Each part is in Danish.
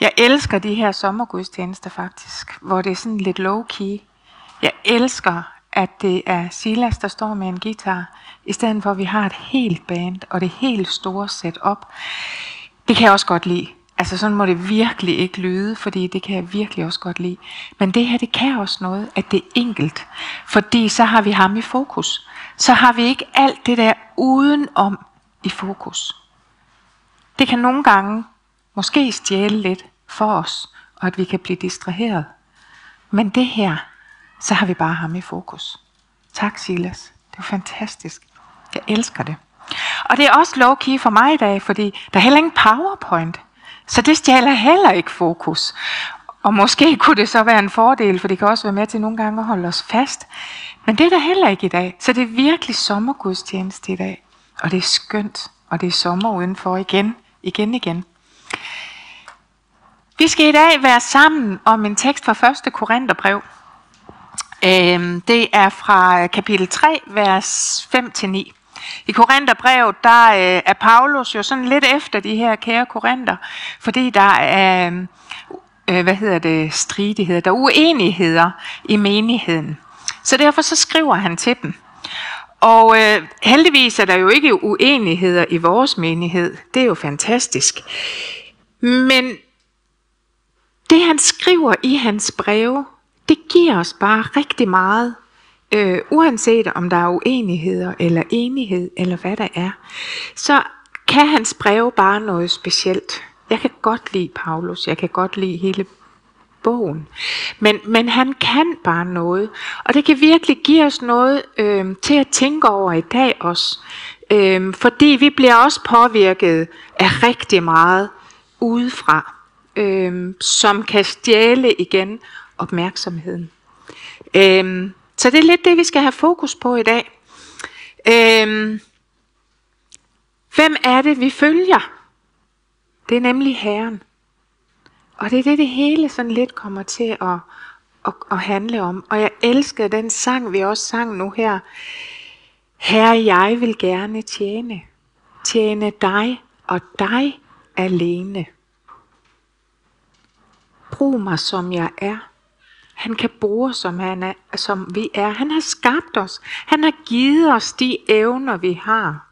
Jeg elsker de her sommergudstjenester faktisk, hvor det er sådan lidt low-key. Jeg elsker, at det er Silas, der står med en guitar, i stedet for at vi har et helt band og det helt store setup. Det kan jeg også godt lide. Altså sådan må det virkelig ikke lyde, fordi det kan jeg virkelig også godt lide. Men det her, det kan også noget, at det er enkelt. Fordi så har vi ham i fokus. Så har vi ikke alt det der udenom i fokus. Det kan nogle gange måske stjæle lidt for os, og at vi kan blive distraheret. Men det her, så har vi bare ham i fokus. Tak Silas. Det er fantastisk. Jeg elsker det. Og det er også low-key for mig i dag, fordi der er heller ingen powerpoint. Så det stjæler heller ikke fokus. Og måske kunne det så være en fordel, for det kan også være med til nogle gange at holde os fast. Men det er der heller ikke i dag. Så det er virkelig sommergudstjeneste i dag. Og det er skønt. Og det er sommer udenfor igen, igen, igen. Vi skal i dag være sammen om en tekst fra 1. Korintherbrev. Øhm, det er fra øh, kapitel 3, vers 5-9. I Korintherbrevet, der øh, er Paulus jo sådan lidt efter de her kære Korinther, fordi der er, øh, hvad hedder det, stridigheder, der er uenigheder i menigheden. Så derfor så skriver han til dem. Og øh, heldigvis er der jo ikke uenigheder i vores menighed. Det er jo fantastisk. Men det han skriver i hans breve, det giver os bare rigtig meget øh, uanset om der er uenigheder eller enighed eller hvad der er, så kan hans breve bare noget specielt. Jeg kan godt lide Paulus, jeg kan godt lide hele bogen. Men, men han kan bare noget, og det kan virkelig give os noget øh, til at tænke over i dag også. Øh, fordi vi bliver også påvirket af rigtig meget udefra, øh, som kan stjæle igen opmærksomheden. Øh, så det er lidt det, vi skal have fokus på i dag. Øh, hvem er det, vi følger? Det er nemlig Herren. Og det er det, det hele sådan lidt kommer til at, at, at handle om. Og jeg elsker den sang, vi også sang nu her. Herre, jeg vil gerne tjene. Tjene dig og dig alene. Brug mig, som jeg er. Han kan bruge, som, han er, som vi er. Han har skabt os. Han har givet os de evner, vi har.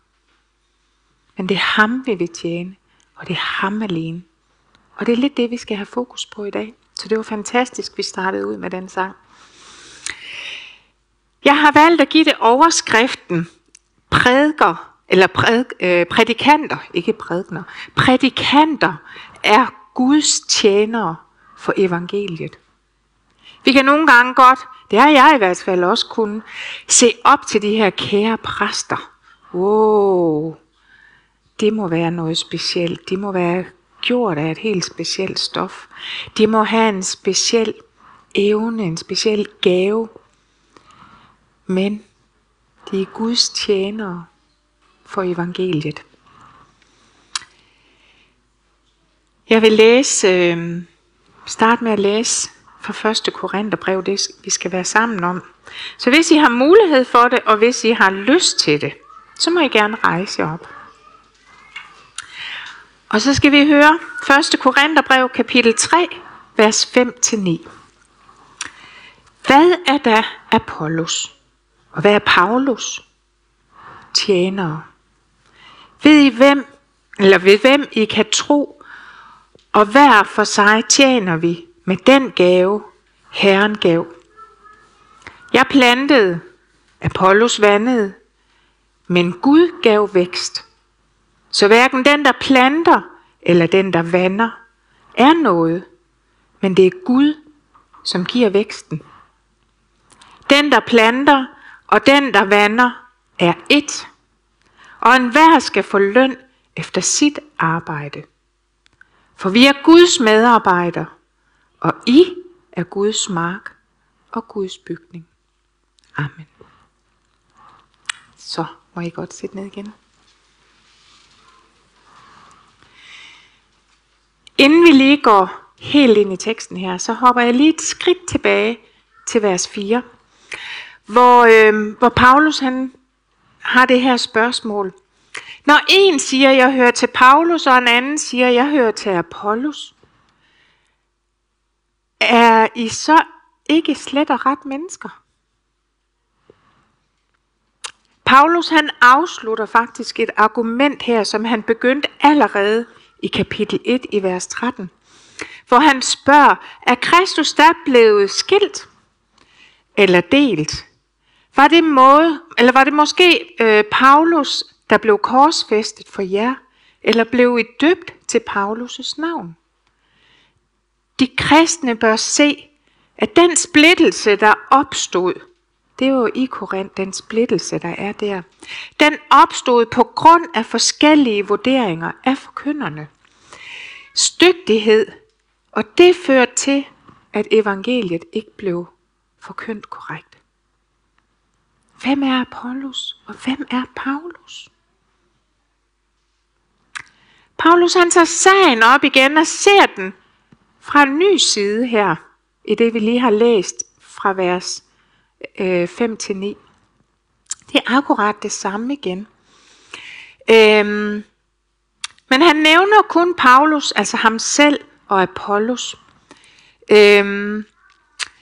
Men det er ham, vi vil tjene. Og det er ham alene. Og det er lidt det, vi skal have fokus på i dag. Så det var fantastisk, vi startede ud med den sang. Jeg har valgt at give det overskriften prædiker, eller præd, øh, prædikanter, ikke prædikner, prædikanter er Guds tjenere for evangeliet. Vi kan nogle gange godt, det har jeg i hvert fald også kunnet, se op til de her kære præster. Wow, det må være noget specielt. De må være gjort af et helt specielt stof. De må have en speciel evne, en speciel gave. Men de er Guds tjenere for evangeliet. Jeg vil læse, øh, Start med at læse fra 1. Korintherbrev, det vi skal være sammen om. Så hvis I har mulighed for det, og hvis I har lyst til det, så må I gerne rejse op. Og så skal vi høre 1. Korintherbrev kapitel 3, vers 5-9. Hvad er da Apollos? Og hvad er Paulus? Tjenere. Ved I hvem, eller ved hvem I kan tro, og hver for sig tjener vi med den gave, Herren gav. Jeg plantede, Apollos vandede, men Gud gav vækst. Så hverken den, der planter, eller den, der vander, er noget, men det er Gud, som giver væksten. Den, der planter, og den, der vander, er ét, og enhver skal få løn efter sit arbejde. For vi er Guds medarbejdere, og I er Guds mark og Guds bygning. Amen. Så må I godt sætte ned igen. Inden vi lige går helt ind i teksten her, så hopper jeg lige et skridt tilbage til vers 4, hvor, øh, hvor Paulus han har det her spørgsmål. Når en siger, jeg hører til Paulus, og en anden siger, jeg hører til Apollos, er I så ikke slet og ret mennesker? Paulus han afslutter faktisk et argument her, som han begyndte allerede i kapitel 1 i vers 13. Hvor han spørger, er Kristus der blevet skilt eller delt? Var det, måde, eller var det måske øh, Paulus, der blev korsfæstet for jer, eller blev I døbt til Paulus' navn? De kristne bør se, at den splittelse, der opstod, det var jo i Korinth, den splittelse, der er der. Den opstod på grund af forskellige vurderinger af forkynderne. Stygtighed, og det førte til, at evangeliet ikke blev forkyndt korrekt. Hvem er Apollos, og hvem er Paulus? Paulus han tager sagen op igen og ser den fra en ny side her, i det vi lige har læst fra vers øh, 5 til 9. Det er akkurat det samme igen. Øhm, men han nævner kun Paulus, altså ham selv og Apollos. Øhm,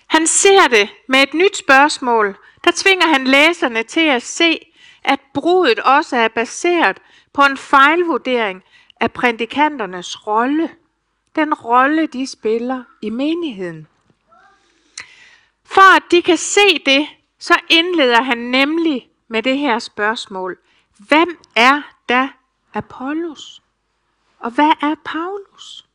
han ser det med et nyt spørgsmål. Der tvinger han læserne til at se, at brudet også er baseret på en fejlvurdering af prædikanternes rolle. Den rolle, de spiller i menigheden. For at de kan se det, så indleder han nemlig med det her spørgsmål. Hvem er da Apollos? Og hvad er Paulus?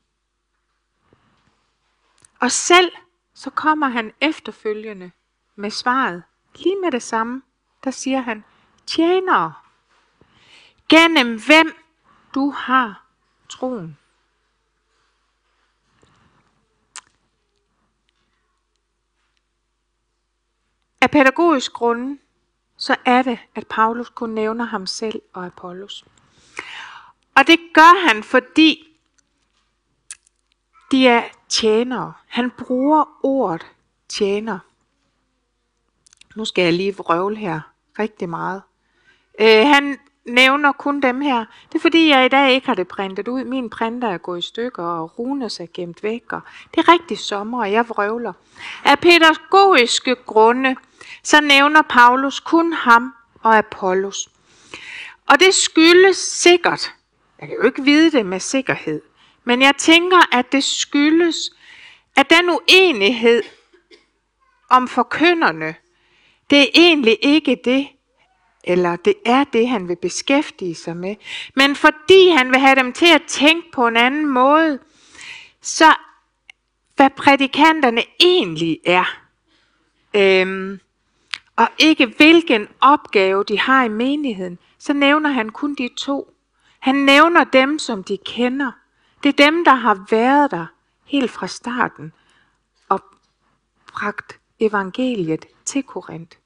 Og selv så kommer han efterfølgende med svaret. Lige med det samme, der siger han, tjenere, gennem hvem du har troen. Af pædagogisk grunde, så er det, at Paulus kun nævner ham selv og Apollos. Og det gør han, fordi de er tjenere. Han bruger ordet tjener. Nu skal jeg lige vrøvle her rigtig meget. Øh, han nævner kun dem her. Det er fordi, jeg i dag ikke har det printet ud. Min printer er gået i stykker, og Runes er gemt væk. Og det er rigtig sommer, og jeg vrøvler. Af pædagogiske grunde, så nævner Paulus kun ham og Apollos. Og det skyldes sikkert, jeg kan jo ikke vide det med sikkerhed, men jeg tænker, at det skyldes, at den uenighed om forkynderne, det er egentlig ikke det, eller det er det, han vil beskæftige sig med. Men fordi han vil have dem til at tænke på en anden måde, så hvad prædikanterne egentlig er, øhm, og ikke hvilken opgave de har i menigheden, så nævner han kun de to. Han nævner dem, som de kender. Det er dem, der har været der helt fra starten og bragt evangeliet til Korinth.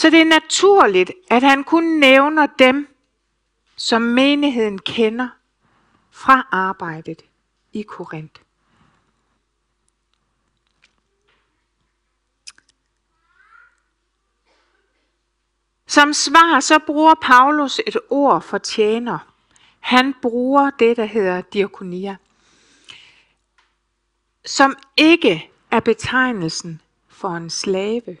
Så det er naturligt, at han kun nævner dem, som menigheden kender fra arbejdet i Korinth. Som svar så bruger Paulus et ord for tjener. Han bruger det, der hedder diakonia, som ikke er betegnelsen for en slave.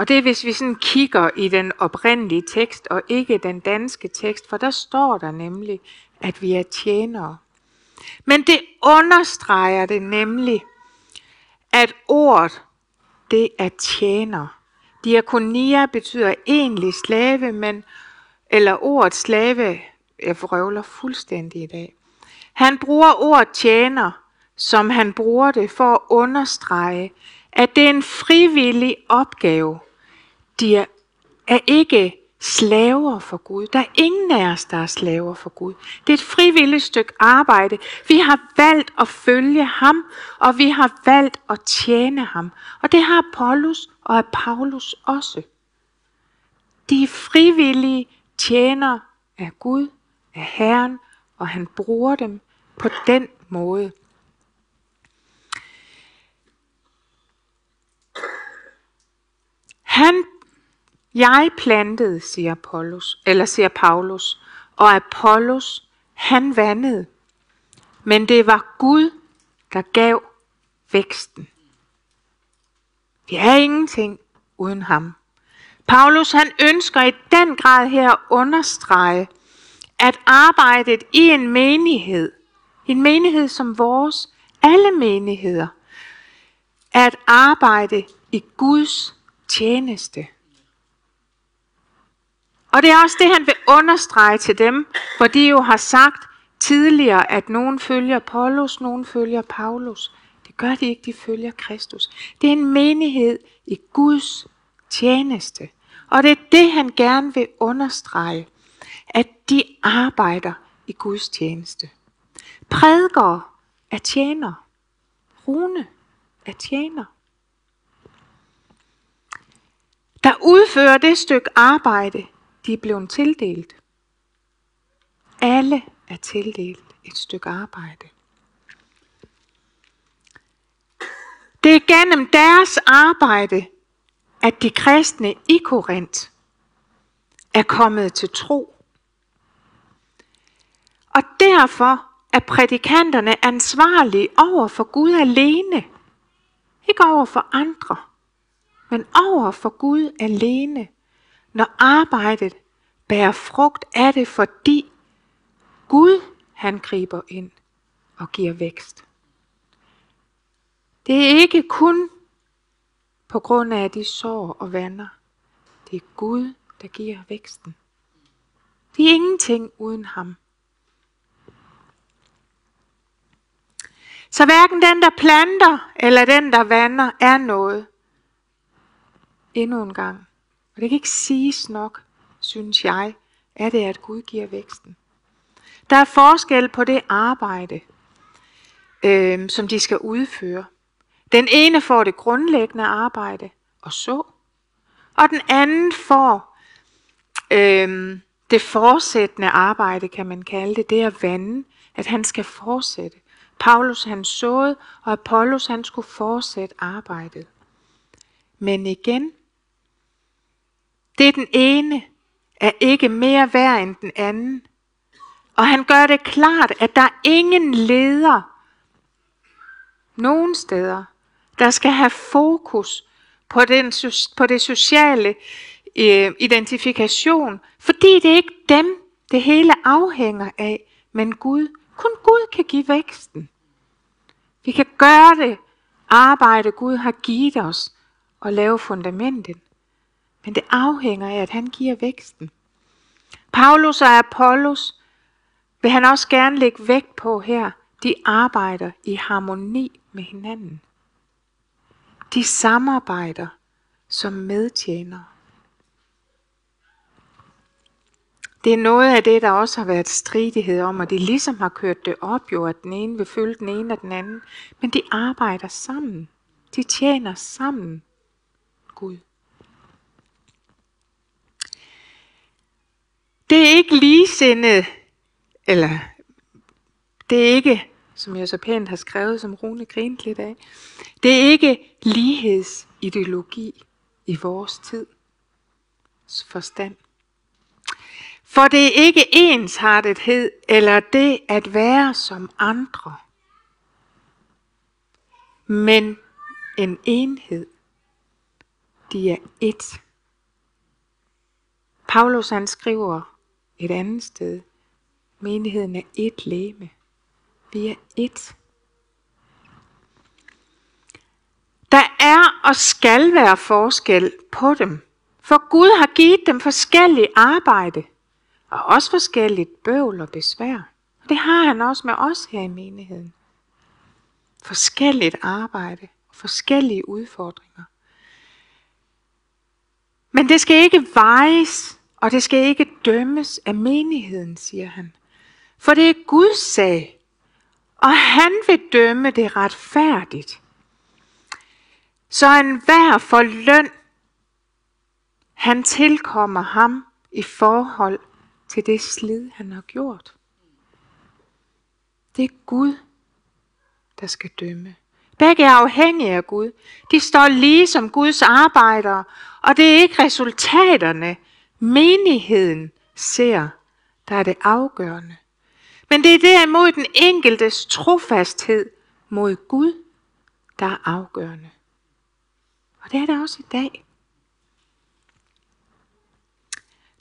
Og det er, hvis vi sådan kigger i den oprindelige tekst, og ikke den danske tekst, for der står der nemlig, at vi er tjenere. Men det understreger det nemlig, at ordet, det er tjener. Diakonia betyder egentlig slave, men, eller ordet slave, jeg vrøvler fuldstændig i dag. Han bruger ordet tjener, som han bruger det for at understrege, at det er en frivillig opgave. De er, er ikke slaver for Gud. Der er ingen af os, der er slaver for Gud. Det er et frivilligt stykke arbejde. Vi har valgt at følge ham, og vi har valgt at tjene ham. Og det har Paulus og er Paulus også. De er frivillige tjener af Gud, af Herren, og han bruger dem på den måde. Han, jeg plantede, siger Paulus, eller siger Paulus, og Apollos, han vandede. Men det var Gud, der gav væksten. Vi er ingenting uden ham. Paulus han ønsker i den grad her at understrege, at arbejdet i en menighed, en menighed som vores, alle menigheder, er at arbejde i Guds tjeneste. Og det er også det, han vil understrege til dem, for de jo har sagt tidligere, at nogen følger Paulus, nogen følger Paulus. Det gør de ikke, de følger Kristus. Det er en menighed i Guds tjeneste. Og det er det, han gerne vil understrege, at de arbejder i Guds tjeneste. Prædikere er tjener. Rune er tjener. Der udfører det stykke arbejde, de er blevet tildelt. Alle er tildelt et stykke arbejde. Det er gennem deres arbejde, at de kristne i Korint er kommet til tro. Og derfor er prædikanterne ansvarlige over for Gud alene. Ikke over for andre, men over for Gud alene, når arbejdet bærer frugt er det, fordi Gud han griber ind og giver vækst. Det er ikke kun på grund af de sår og vander. Det er Gud, der giver væksten. Det er ingenting uden ham. Så hverken den, der planter, eller den, der vander, er noget. Endnu en gang. Og det kan ikke siges nok, synes jeg, er det, at Gud giver væksten. Der er forskel på det arbejde, øh, som de skal udføre. Den ene får det grundlæggende arbejde og så, og den anden får øh, det fortsættende arbejde, kan man kalde det, det er vande, at han skal fortsætte. Paulus han såede, og Apollos han skulle fortsætte arbejdet. Men igen, det den ene er ikke mere værd end den anden. Og han gør det klart, at der er ingen leder nogen steder, der skal have fokus på, den, på det sociale øh, identifikation, fordi det er ikke dem, det hele afhænger af, men Gud. Kun Gud kan give væksten. Vi kan gøre det arbejde, Gud har givet os, og lave fundamentet. Men det afhænger af, at han giver væksten. Paulus og Apollos vil han også gerne lægge vægt på her. De arbejder i harmoni med hinanden. De samarbejder som medtjenere. Det er noget af det, der også har været stridighed om, og de ligesom har kørt det op jo, at den ene vil følge den ene og den anden. Men de arbejder sammen. De tjener sammen Gud. Det er ikke ligesindet, eller det er ikke, som jeg så pænt har skrevet, som Rune grinte lidt af, det er ikke lighedsideologi i vores tid forstand. For det er ikke ensartethed eller det at være som andre, men en enhed. De er ét. Paulus han skriver et andet sted, menigheden er ét læme. Vi er ét. Der er og skal være forskel på dem, for Gud har givet dem forskellige arbejde og også forskelligt bøvl og besvær. Det har han også med os her i menigheden. Forskelligt arbejde og forskellige udfordringer. Men det skal ikke vejes, og det skal ikke dømmes af menigheden, siger han. For det er Guds sag, og han vil dømme det retfærdigt. Så enhver for løn, han tilkommer ham i forhold til det slid, han har gjort. Det er Gud, der skal dømme. Begge er afhængige af Gud. De står lige som Guds arbejdere, og det er ikke resultaterne, menigheden ser, der er det afgørende. Men det er derimod den enkeltes trofasthed mod Gud, der er afgørende. Og det er det også i dag.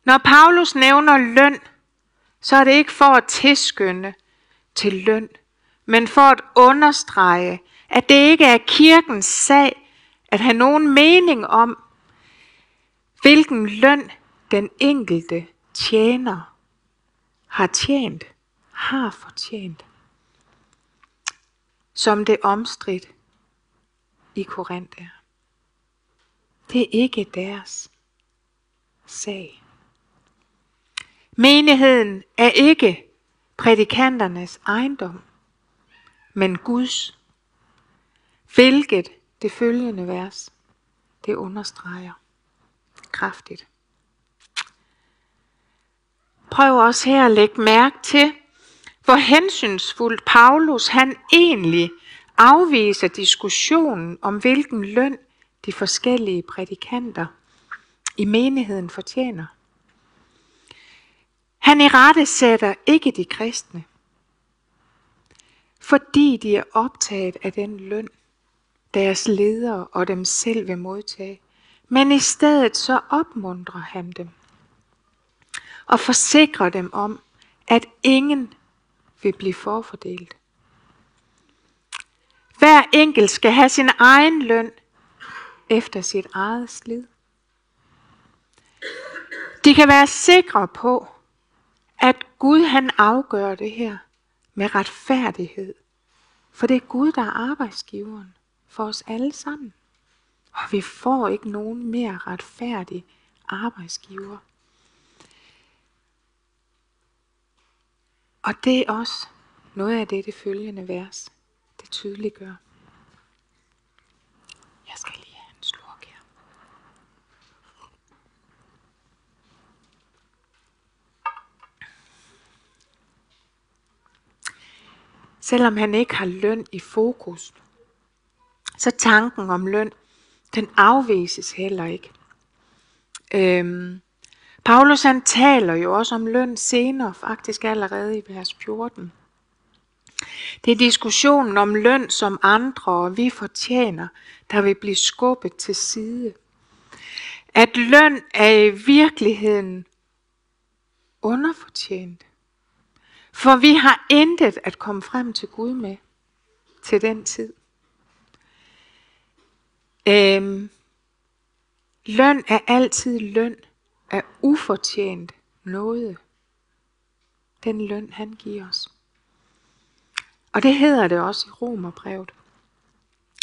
Når Paulus nævner løn, så er det ikke for at tilskynde til løn, men for at understrege, at det ikke er kirkens sag at have nogen mening om, hvilken løn den enkelte tjener har tjent, har fortjent, som det omstridt i Korinth er. Det er ikke deres sag. Menigheden er ikke prædikanternes ejendom, men Guds, hvilket det følgende vers, det understreger kraftigt. Prøv også her at lægge mærke til, hvor hensynsfuldt Paulus han egentlig afviser diskussionen om, hvilken løn de forskellige prædikanter i menigheden fortjener. Han i rette sætter ikke de kristne, fordi de er optaget af den løn, deres ledere og dem selv vil modtage. Men i stedet så opmuntrer han dem og forsikrer dem om, at ingen vil blive forfordelt. Hver enkelt skal have sin egen løn efter sit eget slid. De kan være sikre på, at Gud han afgør det her med retfærdighed. For det er Gud, der er arbejdsgiveren for os alle sammen. Og vi får ikke nogen mere retfærdig arbejdsgiver. Og det er også noget af det, det følgende vers, det tydeliggør. Jeg skal lige have en slurk her. Selvom han ikke har løn i fokus, så tanken om løn, den afvises heller ikke. Øhm, Paulus han taler jo også om løn senere, faktisk allerede i vers 14. Det er diskussionen om løn, som andre og vi fortjener, der vil blive skubbet til side. At løn er i virkeligheden underfortjent. For vi har intet at komme frem til Gud med til den tid. Øhm, løn er altid løn af ufortjent nåde, Den løn, han giver os. Og det hedder det også i Romerbrevet.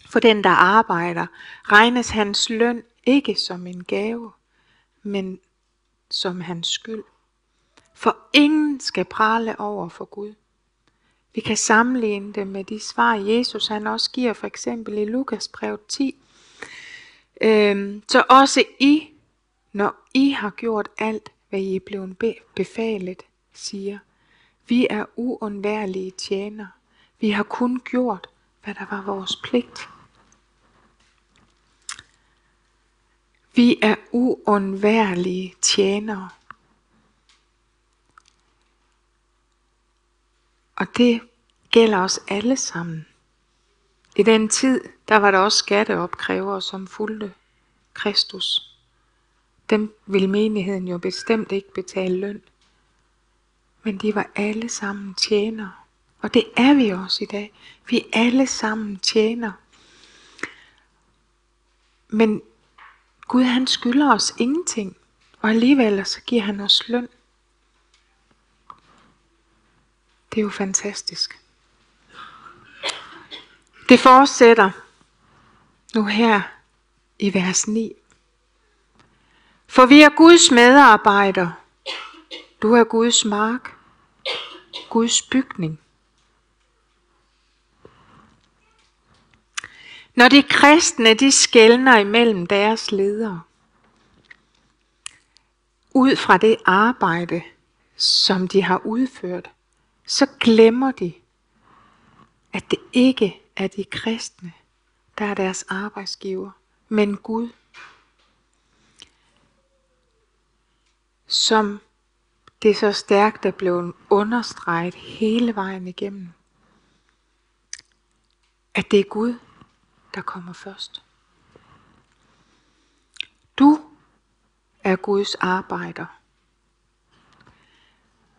For den, der arbejder, regnes hans løn ikke som en gave, men som hans skyld. For ingen skal prale over for Gud. Vi kan sammenligne det med de svar, Jesus han også giver, for eksempel i Lukas brev 10. Øhm, så også I, når I har gjort alt, hvad I er blevet befalet, siger, vi er uundværlige tjener. Vi har kun gjort, hvad der var vores pligt. Vi er uundværlige tjenere. Og det gælder os alle sammen. I den tid, der var der også skatteopkrævere, som fulgte Kristus. Dem ville menigheden jo bestemt ikke betale løn. Men de var alle sammen tjenere. Og det er vi også i dag. Vi er alle sammen tjenere. Men Gud han skylder os ingenting. Og alligevel så giver han os løn. Det er jo fantastisk. Det fortsætter nu her i vers 9. For vi er Guds medarbejdere. Du er Guds mark. Guds bygning. Når de kristne de skældner imellem deres ledere, ud fra det arbejde, som de har udført, så glemmer de, at det ikke er de kristne, der er deres arbejdsgiver, men Gud, som det så stærkt er blevet understreget hele vejen igennem. at det er Gud, der kommer først. Du er Guds arbejder.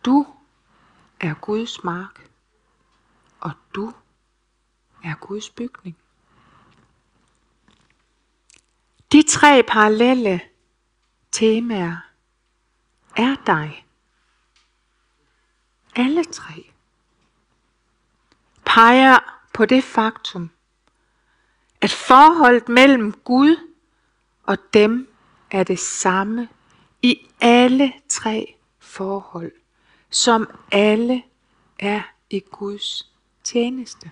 Du er Guds mark, og du er Guds bygning. De tre parallelle temaer er dig. Alle tre peger på det faktum, at forholdet mellem Gud og dem er det samme i alle tre forhold, som alle er i Guds tjeneste.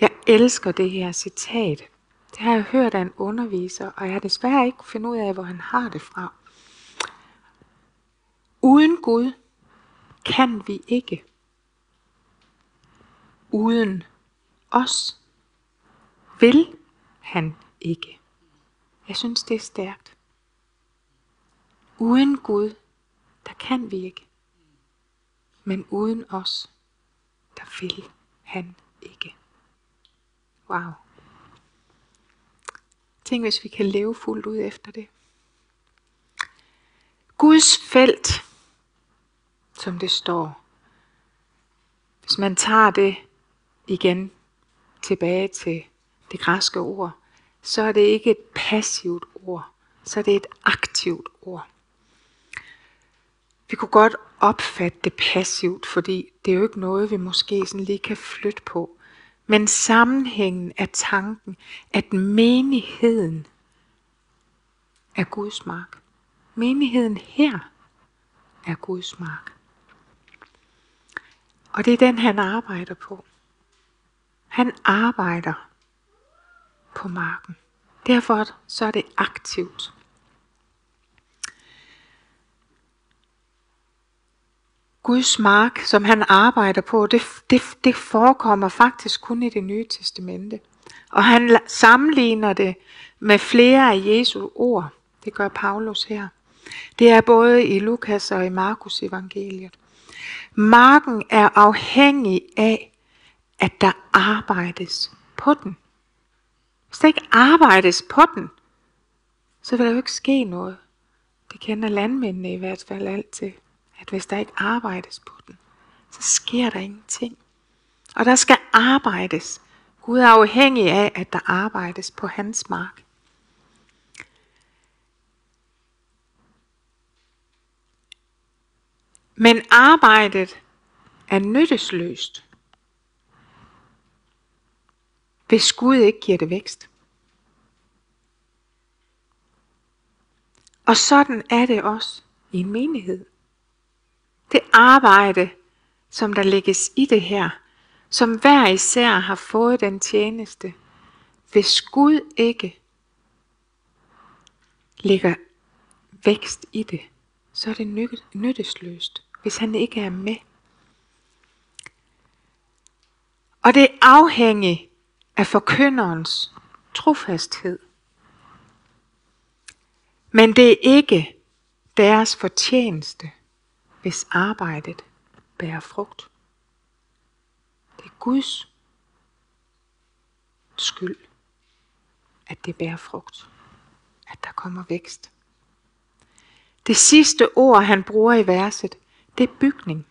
Jeg elsker det her citat. Det har jeg hørt af en underviser, og jeg har desværre ikke fundet ud af, hvor han har det fra. Uden Gud kan vi ikke. Uden os vil han ikke. Jeg synes, det er stærkt. Uden Gud, der kan vi ikke. Men uden os, der vil han ikke. Wow. Tænk, hvis vi kan leve fuldt ud efter det. Guds felt, som det står. Hvis man tager det igen tilbage til det græske ord, så er det ikke et passivt ord, så er det et aktivt ord. Vi kunne godt opfatte det passivt, fordi det er jo ikke noget, vi måske sådan lige kan flytte på. Men sammenhængen er tanken, at menigheden er Guds mark. Menigheden her er Guds mark. Og det er den, han arbejder på. Han arbejder på marken. Derfor så er det aktivt. Guds mark, som han arbejder på, det, det, det forekommer faktisk kun i det nye testamente. Og han sammenligner det med flere af Jesu ord. Det gør Paulus her. Det er både i Lukas og i Markus evangeliet. Marken er afhængig af, at der arbejdes på den. Hvis der ikke arbejdes på den, så vil der jo ikke ske noget. Det kender landmændene i hvert fald altid, at hvis der ikke arbejdes på den, så sker der ingenting. Og der skal arbejdes. Gud er afhængig af, at der arbejdes på hans mark. Men arbejdet er nyttesløst, hvis Gud ikke giver det vækst. Og sådan er det også i en menighed. Det arbejde, som der lægges i det her, som hver især har fået den tjeneste, hvis Gud ikke lægger vækst i det, så er det nyttesløst, hvis han ikke er med. Og det er afhængigt af forkynderens trofasthed. Men det er ikke deres fortjeneste, hvis arbejdet bærer frugt. Det er Guds skyld, at det bærer frugt. At der kommer vækst. Det sidste ord, han bruger i verset, det er bygning.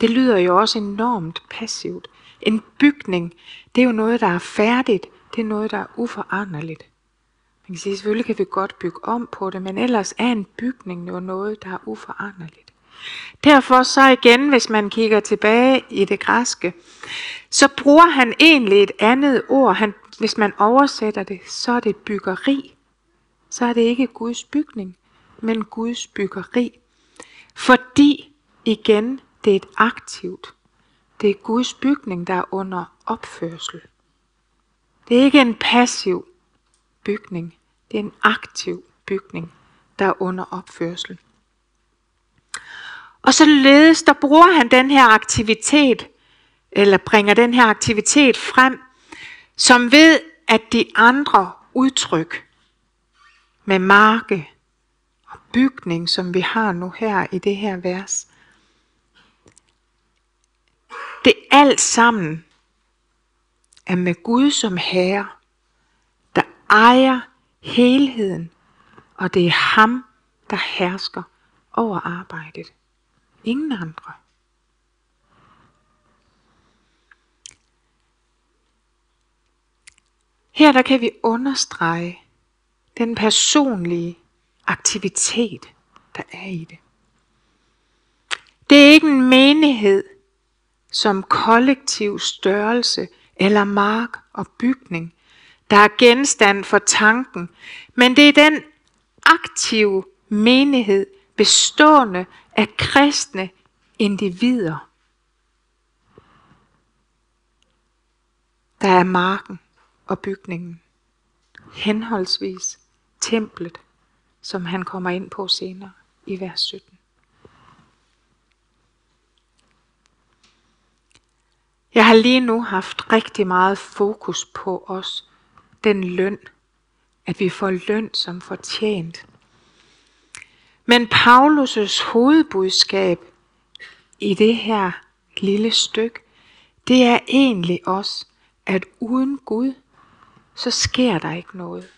Det lyder jo også enormt passivt. En bygning, det er jo noget, der er færdigt. Det er noget, der er uforanderligt. Man kan sige, selvfølgelig kan vi godt bygge om på det, men ellers er en bygning jo noget, der er uforanderligt. Derfor så igen, hvis man kigger tilbage i det græske, så bruger han egentlig et andet ord. Han, hvis man oversætter det, så er det byggeri. Så er det ikke Guds bygning, men Guds byggeri. Fordi igen, det er et aktivt. Det er Guds bygning, der er under opførsel. Det er ikke en passiv bygning. Det er en aktiv bygning, der er under opførsel. Og således, der bruger han den her aktivitet, eller bringer den her aktivitet frem, som ved, at de andre udtryk med marke og bygning, som vi har nu her i det her vers, det alt sammen er med Gud som herre, der ejer helheden, og det er ham, der hersker over arbejdet. Ingen andre. Her der kan vi understrege den personlige aktivitet, der er i det. Det er ikke en menighed som kollektiv størrelse eller mark og bygning, der er genstand for tanken, men det er den aktive menighed bestående af kristne individer, der er marken og bygningen, henholdsvis templet, som han kommer ind på senere i vers 17. Jeg har lige nu haft rigtig meget fokus på os, den løn, at vi får løn som fortjent. Men Paulus' hovedbudskab i det her lille stykke, det er egentlig også, at uden Gud, så sker der ikke noget.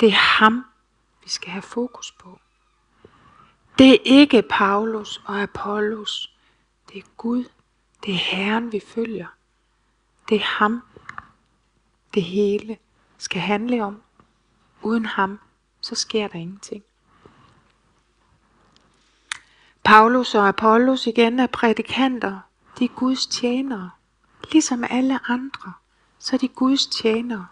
Det er ham, vi skal have fokus på. Det er ikke Paulus og Apollos. Det er Gud. Det er Herren, vi følger. Det er ham, det hele skal handle om. Uden ham, så sker der ingenting. Paulus og Apollos igen er prædikanter. De er Guds tjenere. Ligesom alle andre, så er de Guds tjenere.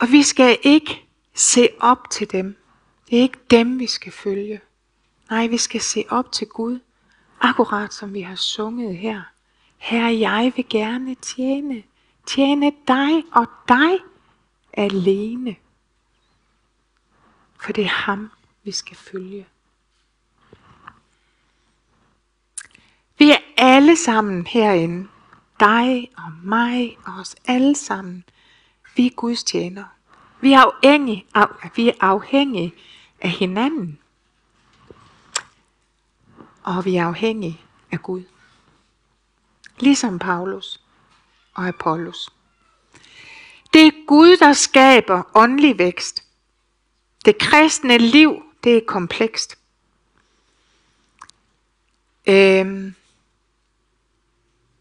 Og vi skal ikke se op til dem. Det er ikke dem, vi skal følge. Nej, vi skal se op til Gud. Akkurat som vi har sunget her. Herre, jeg vil gerne tjene. Tjene dig og dig alene. For det er ham, vi skal følge. Vi er alle sammen herinde. Dig og mig og os alle sammen. Vi er Guds tjenere. Vi er afhængige af, vi er afhængige af hinanden. Og vi er afhængige af Gud. Ligesom Paulus og Apollos. Det er Gud, der skaber åndelig vækst. Det kristne liv, det er komplekst. Øhm,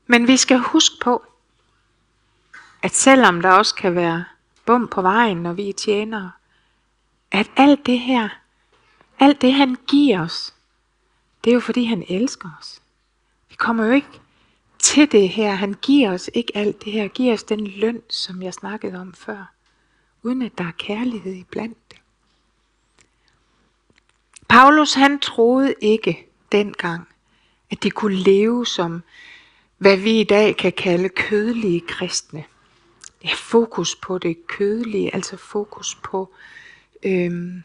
men vi skal huske på, at selvom der også kan være bum på vejen, når vi er tjenere, at alt det her, alt det han giver os, det er jo fordi han elsker os. Vi kommer jo ikke til det her. Han giver os ikke alt det her. Giver os den løn, som jeg snakkede om før. Uden at der er kærlighed i blandt det. Paulus han troede ikke dengang, at de kunne leve som, hvad vi i dag kan kalde kødelige kristne. Det fokus på det kødelige, altså fokus på øhm,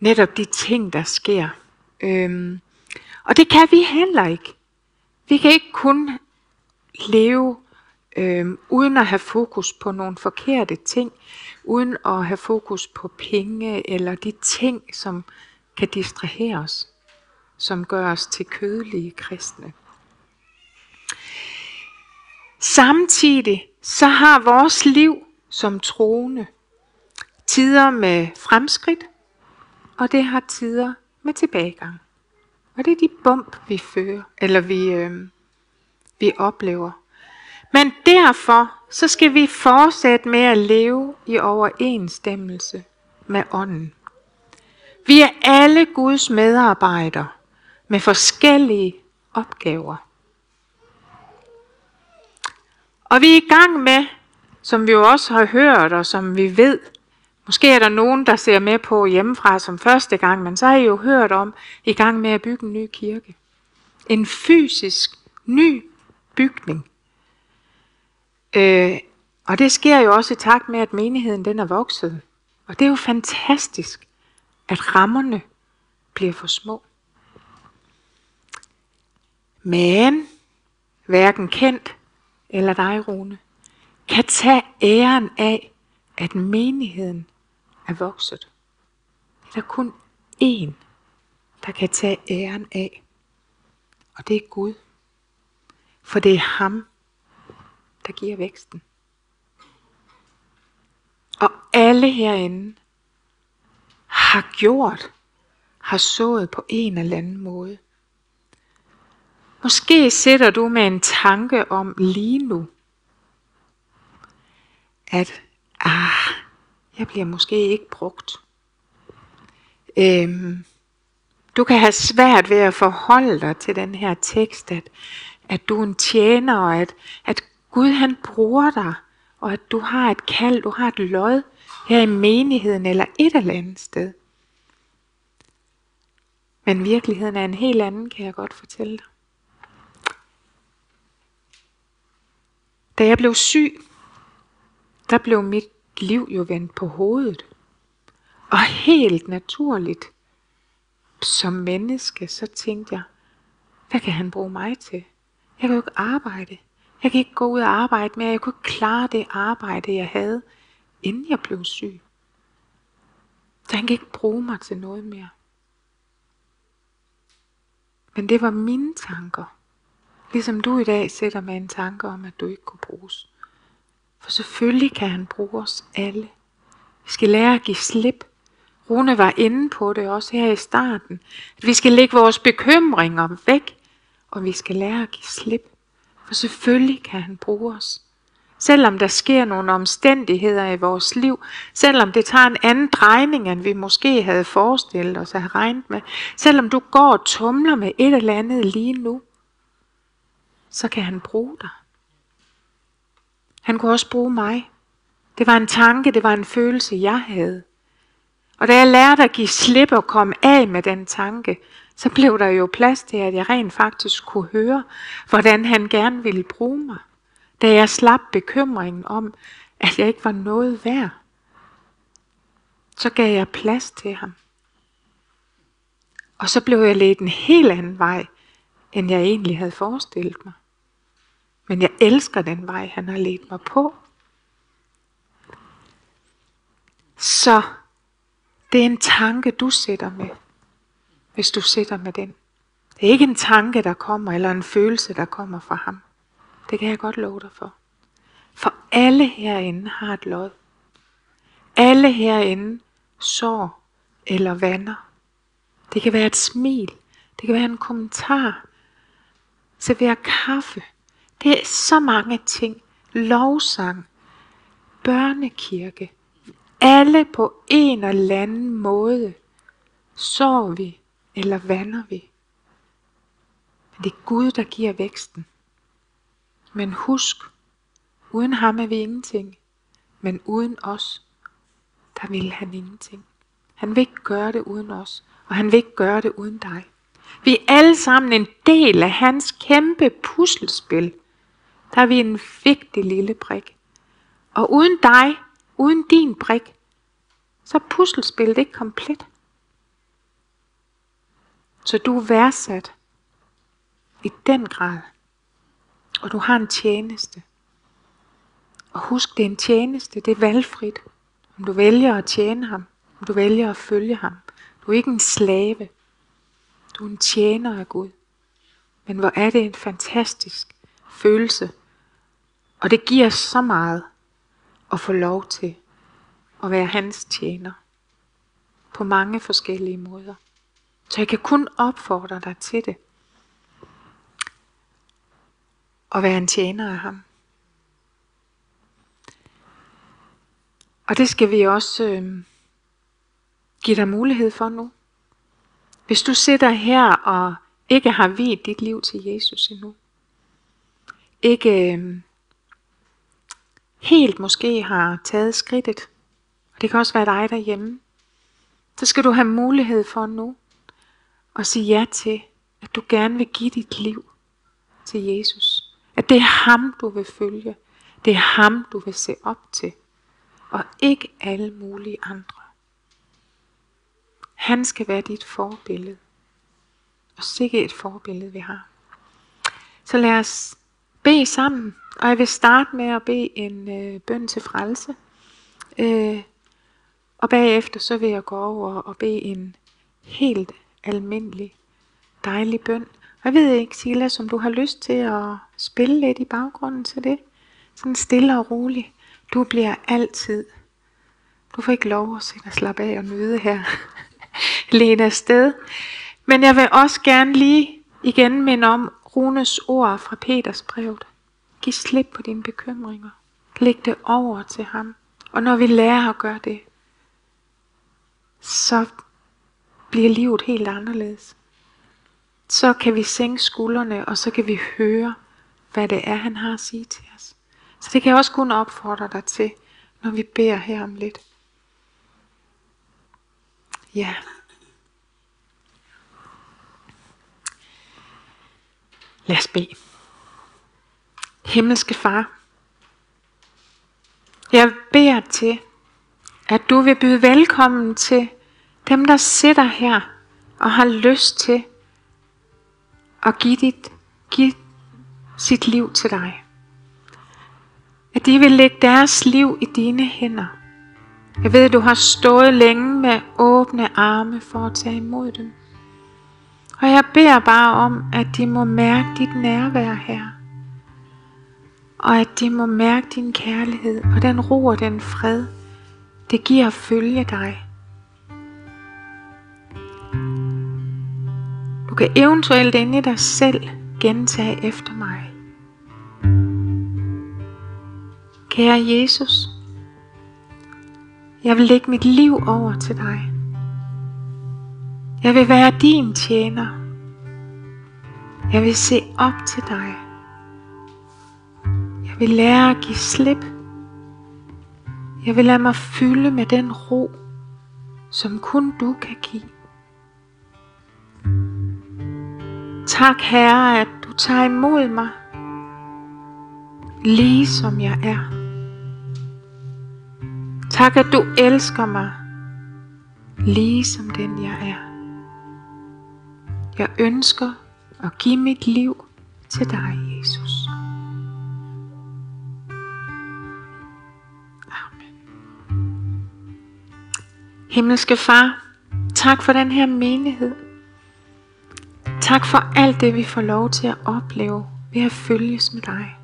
netop de ting, der sker. Øhm, og det kan vi heller ikke. Vi kan ikke kun leve øhm, uden at have fokus på nogle forkerte ting, uden at have fokus på penge eller de ting, som kan distrahere os, som gør os til kødelige kristne. Samtidig så har vores liv som troende tider med fremskridt, og det har tider med tilbagegang. Og det er de bump, vi fører, eller vi, øh, vi oplever. Men derfor så skal vi fortsætte med at leve i overensstemmelse med ånden. Vi er alle Guds medarbejdere med forskellige opgaver. Og vi er i gang med, som vi jo også har hørt og som vi ved, måske er der nogen, der ser med på hjemmefra som første gang, men så har I jo hørt om, i gang med at bygge en ny kirke. En fysisk ny bygning. Øh, og det sker jo også i takt med, at menigheden den er vokset. Og det er jo fantastisk, at rammerne bliver for små. Men hverken kendt eller dig, Rune, kan tage æren af, at menigheden er vokset. Det er der kun én, der kan tage æren af. Og det er Gud. For det er ham, der giver væksten. Og alle herinde har gjort, har sået på en eller anden måde. Måske sætter du med en tanke om lige nu, at ah, jeg bliver måske ikke brugt. Øhm, du kan have svært ved at forholde dig til den her tekst, at, at du er en tjener, og at, at Gud han bruger dig, og at du har et kald, du har et lod her i menigheden eller et eller andet sted. Men virkeligheden er en helt anden, kan jeg godt fortælle dig. Da jeg blev syg, der blev mit liv jo vendt på hovedet. Og helt naturligt, som menneske, så tænkte jeg, hvad kan han bruge mig til? Jeg kan jo ikke arbejde. Jeg kan ikke gå ud og arbejde mere. Jeg kunne ikke klare det arbejde, jeg havde, inden jeg blev syg. Så han kan ikke bruge mig til noget mere. Men det var mine tanker. Ligesom du i dag sætter med en tanke om, at du ikke kunne bruges. For selvfølgelig kan han bruge os alle. Vi skal lære at give slip. Rune var inde på det også her i starten. At vi skal lægge vores bekymringer væk, og vi skal lære at give slip. For selvfølgelig kan han bruge os. Selvom der sker nogle omstændigheder i vores liv, selvom det tager en anden drejning, end vi måske havde forestillet os at have regnet med, selvom du går og tumler med et eller andet lige nu, så kan han bruge dig. Han kunne også bruge mig. Det var en tanke, det var en følelse, jeg havde. Og da jeg lærte at give slip og komme af med den tanke, så blev der jo plads til, at jeg rent faktisk kunne høre, hvordan han gerne ville bruge mig. Da jeg slap bekymringen om, at jeg ikke var noget værd, så gav jeg plads til ham. Og så blev jeg ledt en helt anden vej, end jeg egentlig havde forestillet mig. Men jeg elsker den vej, han har ledt mig på. Så det er en tanke, du sætter med, hvis du sætter med den. Det er ikke en tanke, der kommer, eller en følelse, der kommer fra ham. Det kan jeg godt love dig for. For alle herinde har et lod. Alle herinde sår eller vander. Det kan være et smil. Det kan være en kommentar. Servere kaffe. Det er så mange ting. Lovsang. Børnekirke. Alle på en eller anden måde sår vi eller vander vi. Men det er Gud, der giver væksten. Men husk, uden ham er vi ingenting. Men uden os, der vil han ingenting. Han vil ikke gøre det uden os, og han vil ikke gøre det uden dig. Vi er alle sammen en del af hans kæmpe puslespil. Der er vi en vigtig lille brik. Og uden dig, uden din brik, så er puslespillet ikke komplet. Så du er værdsat i den grad. Og du har en tjeneste. Og husk, det er en tjeneste, det er valgfrit. Om du vælger at tjene ham, om du vælger at følge ham. Du er ikke en slave. Du er en tjener af Gud. Men hvor er det en fantastisk følelse. Og det giver så meget at få lov til at være hans tjener. På mange forskellige måder. Så jeg kan kun opfordre dig til det. At være en tjener af ham. Og det skal vi også øh, give dig mulighed for nu. Hvis du sidder her og ikke har vidt dit liv til Jesus endnu. Ikke øh, helt måske har taget skridtet. Og det kan også være dig derhjemme. Så skal du have mulighed for nu at sige ja til, at du gerne vil give dit liv til Jesus. At det er ham, du vil følge. Det er ham, du vil se op til. Og ikke alle mulige andre. Han skal være dit forbillede. Og sikke et forbillede vi har. Så lad os bede sammen. Og jeg vil starte med at bede en øh, bøn til frelse. Øh, og bagefter så vil jeg gå over og bede en helt almindelig, dejlig bøn. Og jeg ved ikke, Sila, som du har lyst til at spille lidt i baggrunden til det. Sådan stille og roligt. Du bliver altid. Du får ikke lov at sidde og slappe af og nyde her. Lene afsted. Men jeg vil også gerne lige igen minde om Runes ord fra Peters brev. Giv slip på dine bekymringer. Læg det over til ham. Og når vi lærer at gøre det, så bliver livet helt anderledes. Så kan vi sænke skuldrene, og så kan vi høre, hvad det er, han har at sige til os. Så det kan jeg også kun opfordre dig til, når vi beder her om lidt. Ja. Lad os bede. Himmelske Far, jeg beder til, at du vil byde velkommen til dem, der sidder her og har lyst til at give, dit, give sit liv til dig. At de vil lægge deres liv i dine hænder. Jeg ved, at du har stået længe med åbne arme for at tage imod dem. Og jeg beder bare om, at de må mærke dit nærvær her. Og at de må mærke din kærlighed og den ro og den fred, det giver at følge dig. Du kan eventuelt inde i dig selv gentage efter mig. Kære Jesus, jeg vil lægge mit liv over til dig. Jeg vil være din tjener. Jeg vil se op til dig. Jeg vil lære at give slip. Jeg vil lade mig fylde med den ro, som kun du kan give. Tak Herre, at du tager imod mig, lige som jeg er. Tak at du elsker mig, lige som den jeg er. Jeg ønsker at give mit liv til dig, Jesus. Amen. Himmelske Far, tak for den her menighed. Tak for alt det, vi får lov til at opleve ved at følges med dig.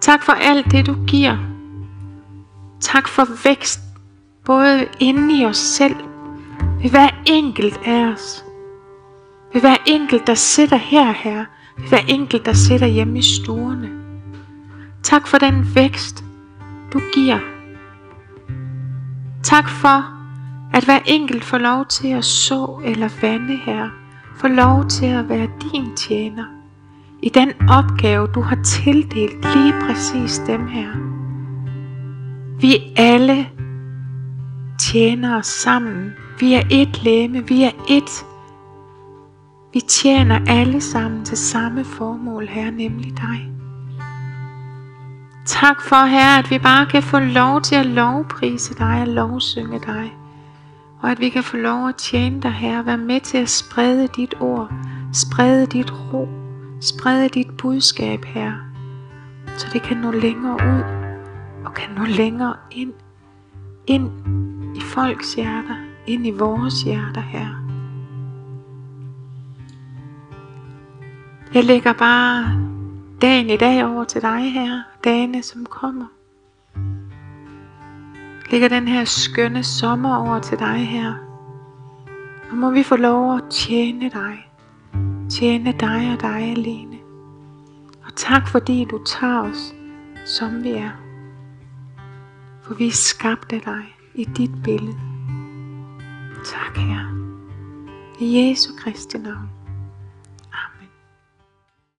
Tak for alt det, du giver. Tak for vækst, både inde i os selv, ved hver enkelt af os. Ved hver enkelt, der sidder her, her. Ved hver enkelt, der sidder hjemme i stuerne. Tak for den vækst, du giver. Tak for, at hver enkelt får lov til at så eller vande her få lov til at være din tjener i den opgave, du har tildelt lige præcis dem her. Vi alle tjener sammen. Vi er et læme, vi er et. Vi tjener alle sammen til samme formål, her, nemlig dig. Tak for, Herre, at vi bare kan få lov til at lovprise dig og lovsynge dig og at vi kan få lov at tjene dig, Herre, være med til at sprede dit ord, sprede dit ro, sprede dit budskab, Herre, så det kan nå længere ud, og kan nå længere ind, ind i folks hjerter, ind i vores hjerter, Herre. Jeg lægger bare dagen i dag over til dig, her, dagene som kommer lægger den her skønne sommer over til dig her. Og må vi få lov at tjene dig. Tjene dig og dig alene. Og tak fordi du tager os, som vi er. For vi er skabt af dig i dit billede. Tak, Herre. I Jesu Kristi navn.